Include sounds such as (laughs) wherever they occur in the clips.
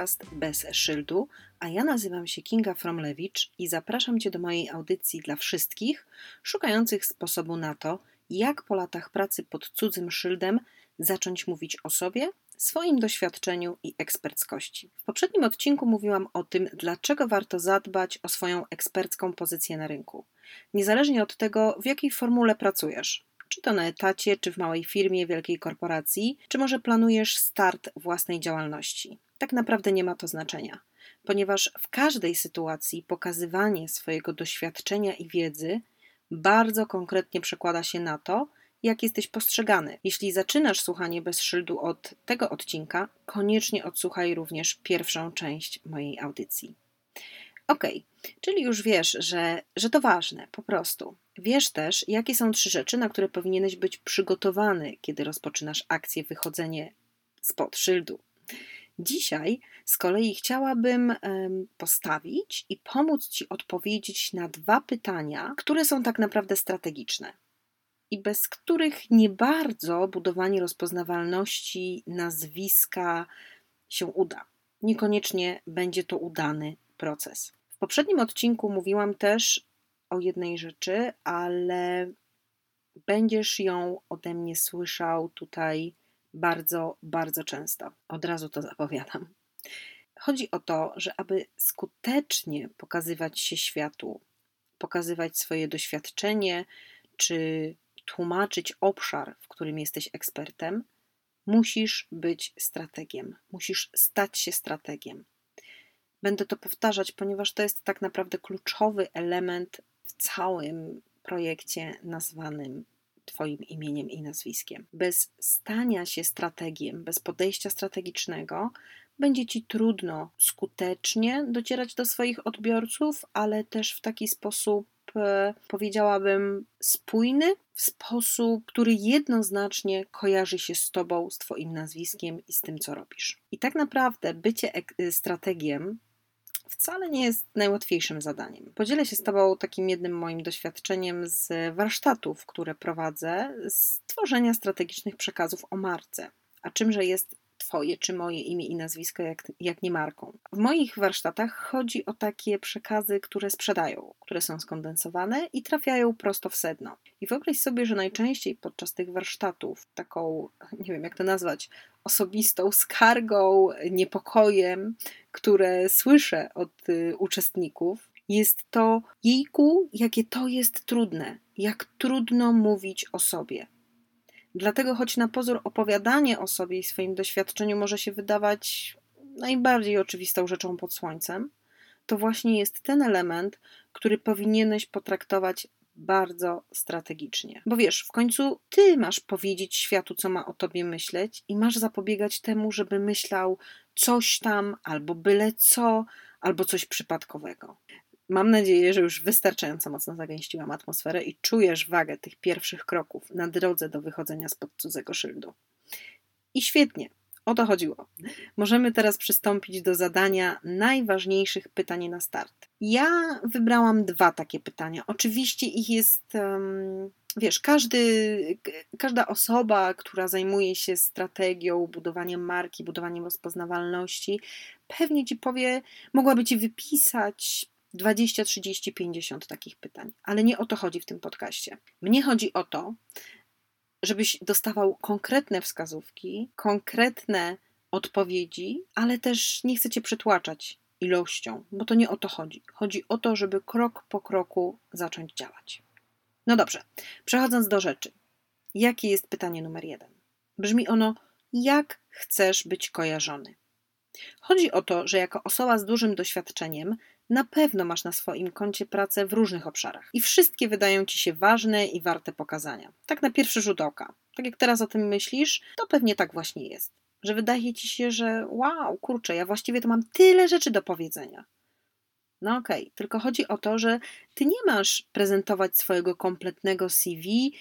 podcast Bez Szyldu, a ja nazywam się Kinga Fromlewicz i zapraszam Cię do mojej audycji dla wszystkich szukających sposobu na to, jak po latach pracy pod cudzym szyldem zacząć mówić o sobie, swoim doświadczeniu i eksperckości. W poprzednim odcinku mówiłam o tym, dlaczego warto zadbać o swoją ekspercką pozycję na rynku. Niezależnie od tego, w jakiej formule pracujesz, czy to na etacie, czy w małej firmie, wielkiej korporacji, czy może planujesz start własnej działalności. Tak naprawdę nie ma to znaczenia, ponieważ w każdej sytuacji pokazywanie swojego doświadczenia i wiedzy bardzo konkretnie przekłada się na to, jak jesteś postrzegany. Jeśli zaczynasz słuchanie bez szyldu od tego odcinka, koniecznie odsłuchaj również pierwszą część mojej audycji. Ok, czyli już wiesz, że, że to ważne, po prostu. Wiesz też, jakie są trzy rzeczy, na które powinieneś być przygotowany, kiedy rozpoczynasz akcję wychodzenie spod szyldu. Dzisiaj z kolei chciałabym postawić i pomóc Ci odpowiedzieć na dwa pytania, które są tak naprawdę strategiczne i bez których nie bardzo budowanie rozpoznawalności nazwiska się uda. Niekoniecznie będzie to udany proces. W poprzednim odcinku mówiłam też o jednej rzeczy, ale będziesz ją ode mnie słyszał tutaj bardzo, bardzo często. Od razu to zapowiadam. Chodzi o to, że aby skutecznie pokazywać się światu, pokazywać swoje doświadczenie, czy tłumaczyć obszar, w którym jesteś ekspertem, musisz być strategiem, musisz stać się strategiem. Będę to powtarzać, ponieważ to jest tak naprawdę kluczowy element w całym projekcie nazwanym Twoim imieniem i nazwiskiem. Bez stania się strategiem, bez podejścia strategicznego, będzie Ci trudno skutecznie docierać do swoich odbiorców, ale też w taki sposób, e, powiedziałabym, spójny, w sposób, który jednoznacznie kojarzy się z Tobą, z Twoim nazwiskiem i z tym, co robisz. I tak naprawdę bycie strategiem wcale nie jest najłatwiejszym zadaniem. Podzielę się z Tobą takim jednym moim doświadczeniem z warsztatów, które prowadzę, z tworzenia strategicznych przekazów o marce. A czymże jest Twoje czy moje imię i nazwisko, jak, jak nie marką. W moich warsztatach chodzi o takie przekazy, które sprzedają, które są skondensowane i trafiają prosto w sedno. I wyobraź sobie, że najczęściej podczas tych warsztatów taką, nie wiem jak to nazwać, osobistą skargą, niepokojem, które słyszę od y, uczestników, jest to jejku, jakie to jest trudne, jak trudno mówić o sobie. Dlatego, choć na pozór opowiadanie o sobie i swoim doświadczeniu może się wydawać najbardziej oczywistą rzeczą pod słońcem, to właśnie jest ten element, który powinieneś potraktować bardzo strategicznie. Bo wiesz, w końcu ty masz powiedzieć światu, co ma o tobie myśleć, i masz zapobiegać temu, żeby myślał coś tam, albo byle co, albo coś przypadkowego. Mam nadzieję, że już wystarczająco mocno zagęściłam atmosferę i czujesz wagę tych pierwszych kroków na drodze do wychodzenia spod cudzego szyldu. I świetnie, o to chodziło. Możemy teraz przystąpić do zadania najważniejszych pytań na start. Ja wybrałam dwa takie pytania. Oczywiście ich jest, wiesz, każdy, każda osoba, która zajmuje się strategią, budowaniem marki, budowaniem rozpoznawalności, pewnie ci powie, mogłaby ci wypisać 20, 30, 50 takich pytań. Ale nie o to chodzi w tym podcaście. Mnie chodzi o to, żebyś dostawał konkretne wskazówki, konkretne odpowiedzi, ale też nie chcę cię przytłaczać ilością, bo to nie o to chodzi. Chodzi o to, żeby krok po kroku zacząć działać. No dobrze, przechodząc do rzeczy. Jakie jest pytanie numer jeden? Brzmi ono: jak chcesz być kojarzony? Chodzi o to, że jako osoba z dużym doświadczeniem na pewno masz na swoim koncie pracę w różnych obszarach i wszystkie wydają ci się ważne i warte pokazania. Tak na pierwszy rzut oka. Tak jak teraz o tym myślisz, to pewnie tak właśnie jest. Że wydaje ci się, że wow, kurczę, ja właściwie to mam tyle rzeczy do powiedzenia. No okej, okay. tylko chodzi o to, że ty nie masz prezentować swojego kompletnego CV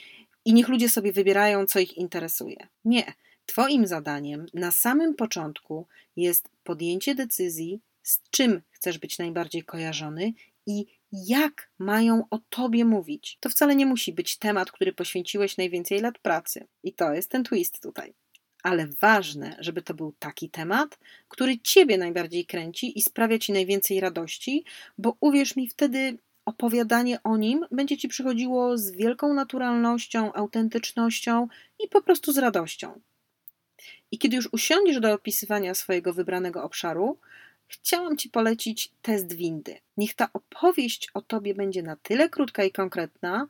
i niech ludzie sobie wybierają, co ich interesuje. Nie. Twoim zadaniem na samym początku jest podjęcie decyzji, z czym chcesz być najbardziej kojarzony i jak mają o tobie mówić. To wcale nie musi być temat, który poświęciłeś najwięcej lat pracy. I to jest ten twist tutaj. ale ważne, żeby to był taki temat, który Ciebie najbardziej kręci i sprawia Ci najwięcej radości, bo uwierz mi, wtedy opowiadanie o nim będzie Ci przychodziło z wielką naturalnością, autentycznością i po prostu z radością. I kiedy już usiądziesz do opisywania swojego wybranego obszaru, chciałam Ci polecić test windy. Niech ta opowieść o Tobie będzie na tyle krótka i konkretna,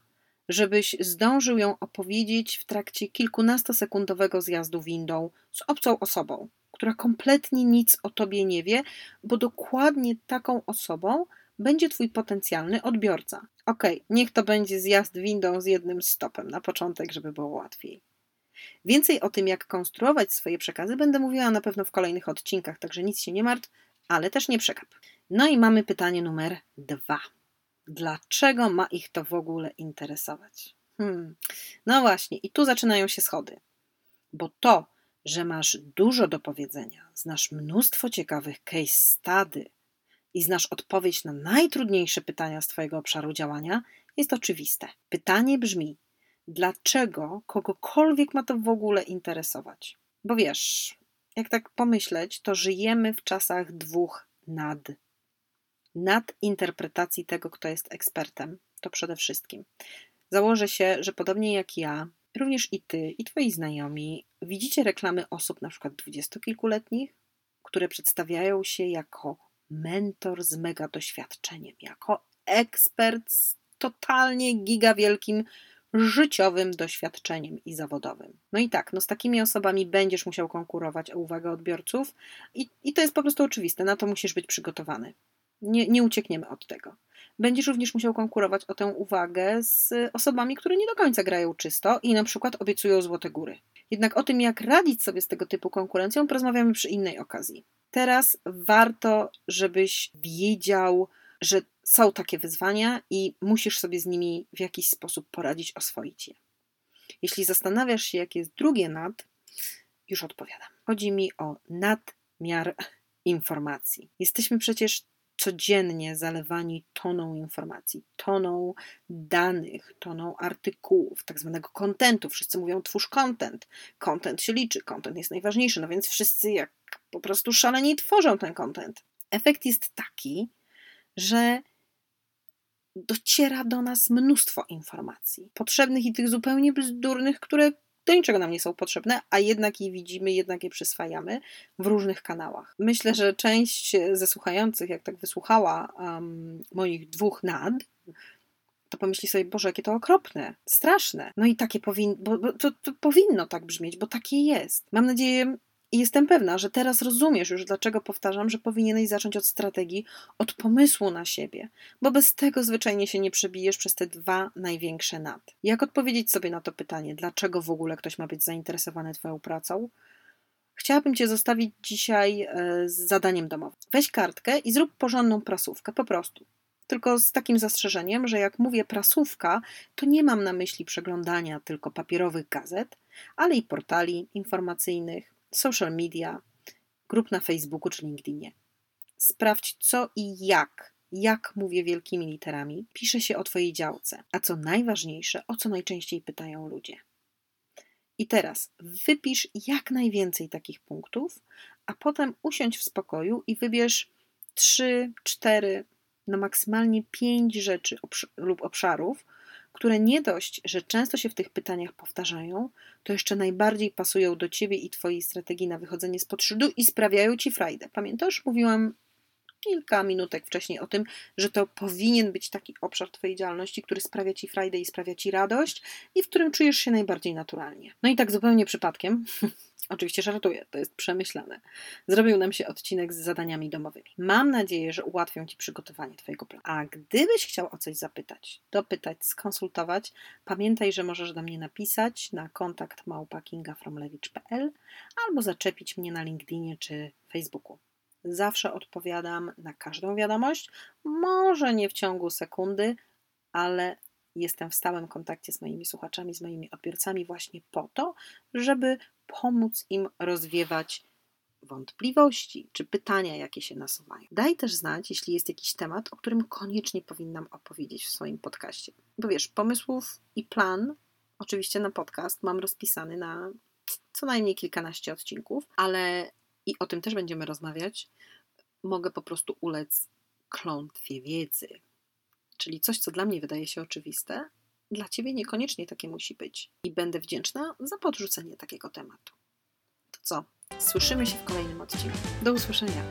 żebyś zdążył ją opowiedzieć w trakcie kilkunastosekundowego zjazdu windą z obcą osobą, która kompletnie nic o Tobie nie wie, bo dokładnie taką osobą będzie Twój potencjalny odbiorca. Ok, niech to będzie zjazd windą z jednym stopem na początek, żeby było łatwiej. Więcej o tym, jak konstruować swoje przekazy, będę mówiła na pewno w kolejnych odcinkach, także nic się nie martw, ale też nie przekap. No i mamy pytanie numer dwa. Dlaczego ma ich to w ogóle interesować? Hmm. No właśnie, i tu zaczynają się schody. Bo to, że masz dużo do powiedzenia, znasz mnóstwo ciekawych case study i znasz odpowiedź na najtrudniejsze pytania z Twojego obszaru działania, jest oczywiste. Pytanie brzmi: dlaczego kogokolwiek ma to w ogóle interesować? Bo wiesz, jak tak pomyśleć, to żyjemy w czasach dwóch nad. Nad interpretacji tego, kto jest ekspertem, to przede wszystkim. Założę się, że podobnie jak ja, również i ty, i twoi znajomi widzicie reklamy osób na przykład dwudziestokilkuletnich, które przedstawiają się jako mentor z mega doświadczeniem, jako ekspert z totalnie gigawielkim życiowym doświadczeniem i zawodowym. No i tak, no z takimi osobami będziesz musiał konkurować o uwagę odbiorców i, i to jest po prostu oczywiste, na to musisz być przygotowany. Nie, nie uciekniemy od tego. Będziesz również musiał konkurować o tę uwagę z osobami, które nie do końca grają czysto i na przykład obiecują złote góry. Jednak o tym, jak radzić sobie z tego typu konkurencją, porozmawiamy przy innej okazji. Teraz warto, żebyś wiedział, że są takie wyzwania i musisz sobie z nimi w jakiś sposób poradzić, oswoić je. Jeśli zastanawiasz się, jakie jest drugie nad, już odpowiadam. Chodzi mi o nadmiar informacji. Jesteśmy przecież codziennie zalewani toną informacji, toną danych, toną artykułów, tak zwanego kontentu. Wszyscy mówią twórz content. Content się liczy, content jest najważniejszy, no więc wszyscy jak po prostu szaleni tworzą ten content. Efekt jest taki, że dociera do nas mnóstwo informacji, potrzebnych i tych zupełnie bzdurnych, które do niczego nam nie są potrzebne, a jednak je widzimy, jednak je przyswajamy w różnych kanałach. Myślę, że część ze słuchających, jak tak wysłuchała um, moich dwóch nad, to pomyśli sobie, Boże, jakie to okropne, straszne. No i takie powinno, bo, bo to, to powinno tak brzmieć, bo takie jest. Mam nadzieję, i jestem pewna, że teraz rozumiesz już, dlaczego powtarzam, że powinieneś zacząć od strategii, od pomysłu na siebie, bo bez tego zwyczajnie się nie przebijesz przez te dwa największe nad. Jak odpowiedzieć sobie na to pytanie, dlaczego w ogóle ktoś ma być zainteresowany Twoją pracą? Chciałabym Cię zostawić dzisiaj e, z zadaniem domowym. Weź kartkę i zrób porządną prasówkę, po prostu. Tylko z takim zastrzeżeniem, że jak mówię prasówka, to nie mam na myśli przeglądania tylko papierowych gazet, ale i portali informacyjnych, social media, grup na Facebooku czy LinkedInie. Sprawdź co i jak, jak mówię wielkimi literami, pisze się o Twojej działce, a co najważniejsze, o co najczęściej pytają ludzie. I teraz wypisz jak najwięcej takich punktów, a potem usiądź w spokoju i wybierz 3, 4, no maksymalnie 5 rzeczy lub obszarów, które nie dość, że często się w tych pytaniach powtarzają, to jeszcze najbardziej pasują do ciebie i twojej strategii na wychodzenie z podszydu i sprawiają ci frajdę. Pamiętasz? Mówiłam kilka minutek wcześniej o tym, że to powinien być taki obszar Twojej działalności, który sprawia Ci frajdę i sprawia Ci radość i w którym czujesz się najbardziej naturalnie. No i tak zupełnie przypadkiem (laughs) Oczywiście żartuję, to jest przemyślane. Zrobił nam się odcinek z zadaniami domowymi. Mam nadzieję, że ułatwią Ci przygotowanie Twojego planu. A gdybyś chciał o coś zapytać, dopytać, skonsultować, pamiętaj, że możesz do mnie napisać na kontakt małpa.kingafromlewicz.pl albo zaczepić mnie na LinkedInie czy Facebooku. Zawsze odpowiadam na każdą wiadomość, może nie w ciągu sekundy, ale jestem w stałym kontakcie z moimi słuchaczami, z moimi odbiorcami właśnie po to, żeby pomóc im rozwiewać wątpliwości czy pytania, jakie się nasuwają. Daj też znać, jeśli jest jakiś temat, o którym koniecznie powinnam opowiedzieć w swoim podcaście. Bo wiesz, pomysłów i plan, oczywiście na podcast, mam rozpisany na co najmniej kilkanaście odcinków, ale i o tym też będziemy rozmawiać, mogę po prostu ulec klątwie wiedzy. Czyli coś, co dla mnie wydaje się oczywiste, dla ciebie niekoniecznie takie musi być. I będę wdzięczna za podrzucenie takiego tematu. To co? Słyszymy się w kolejnym odcinku. Do usłyszenia.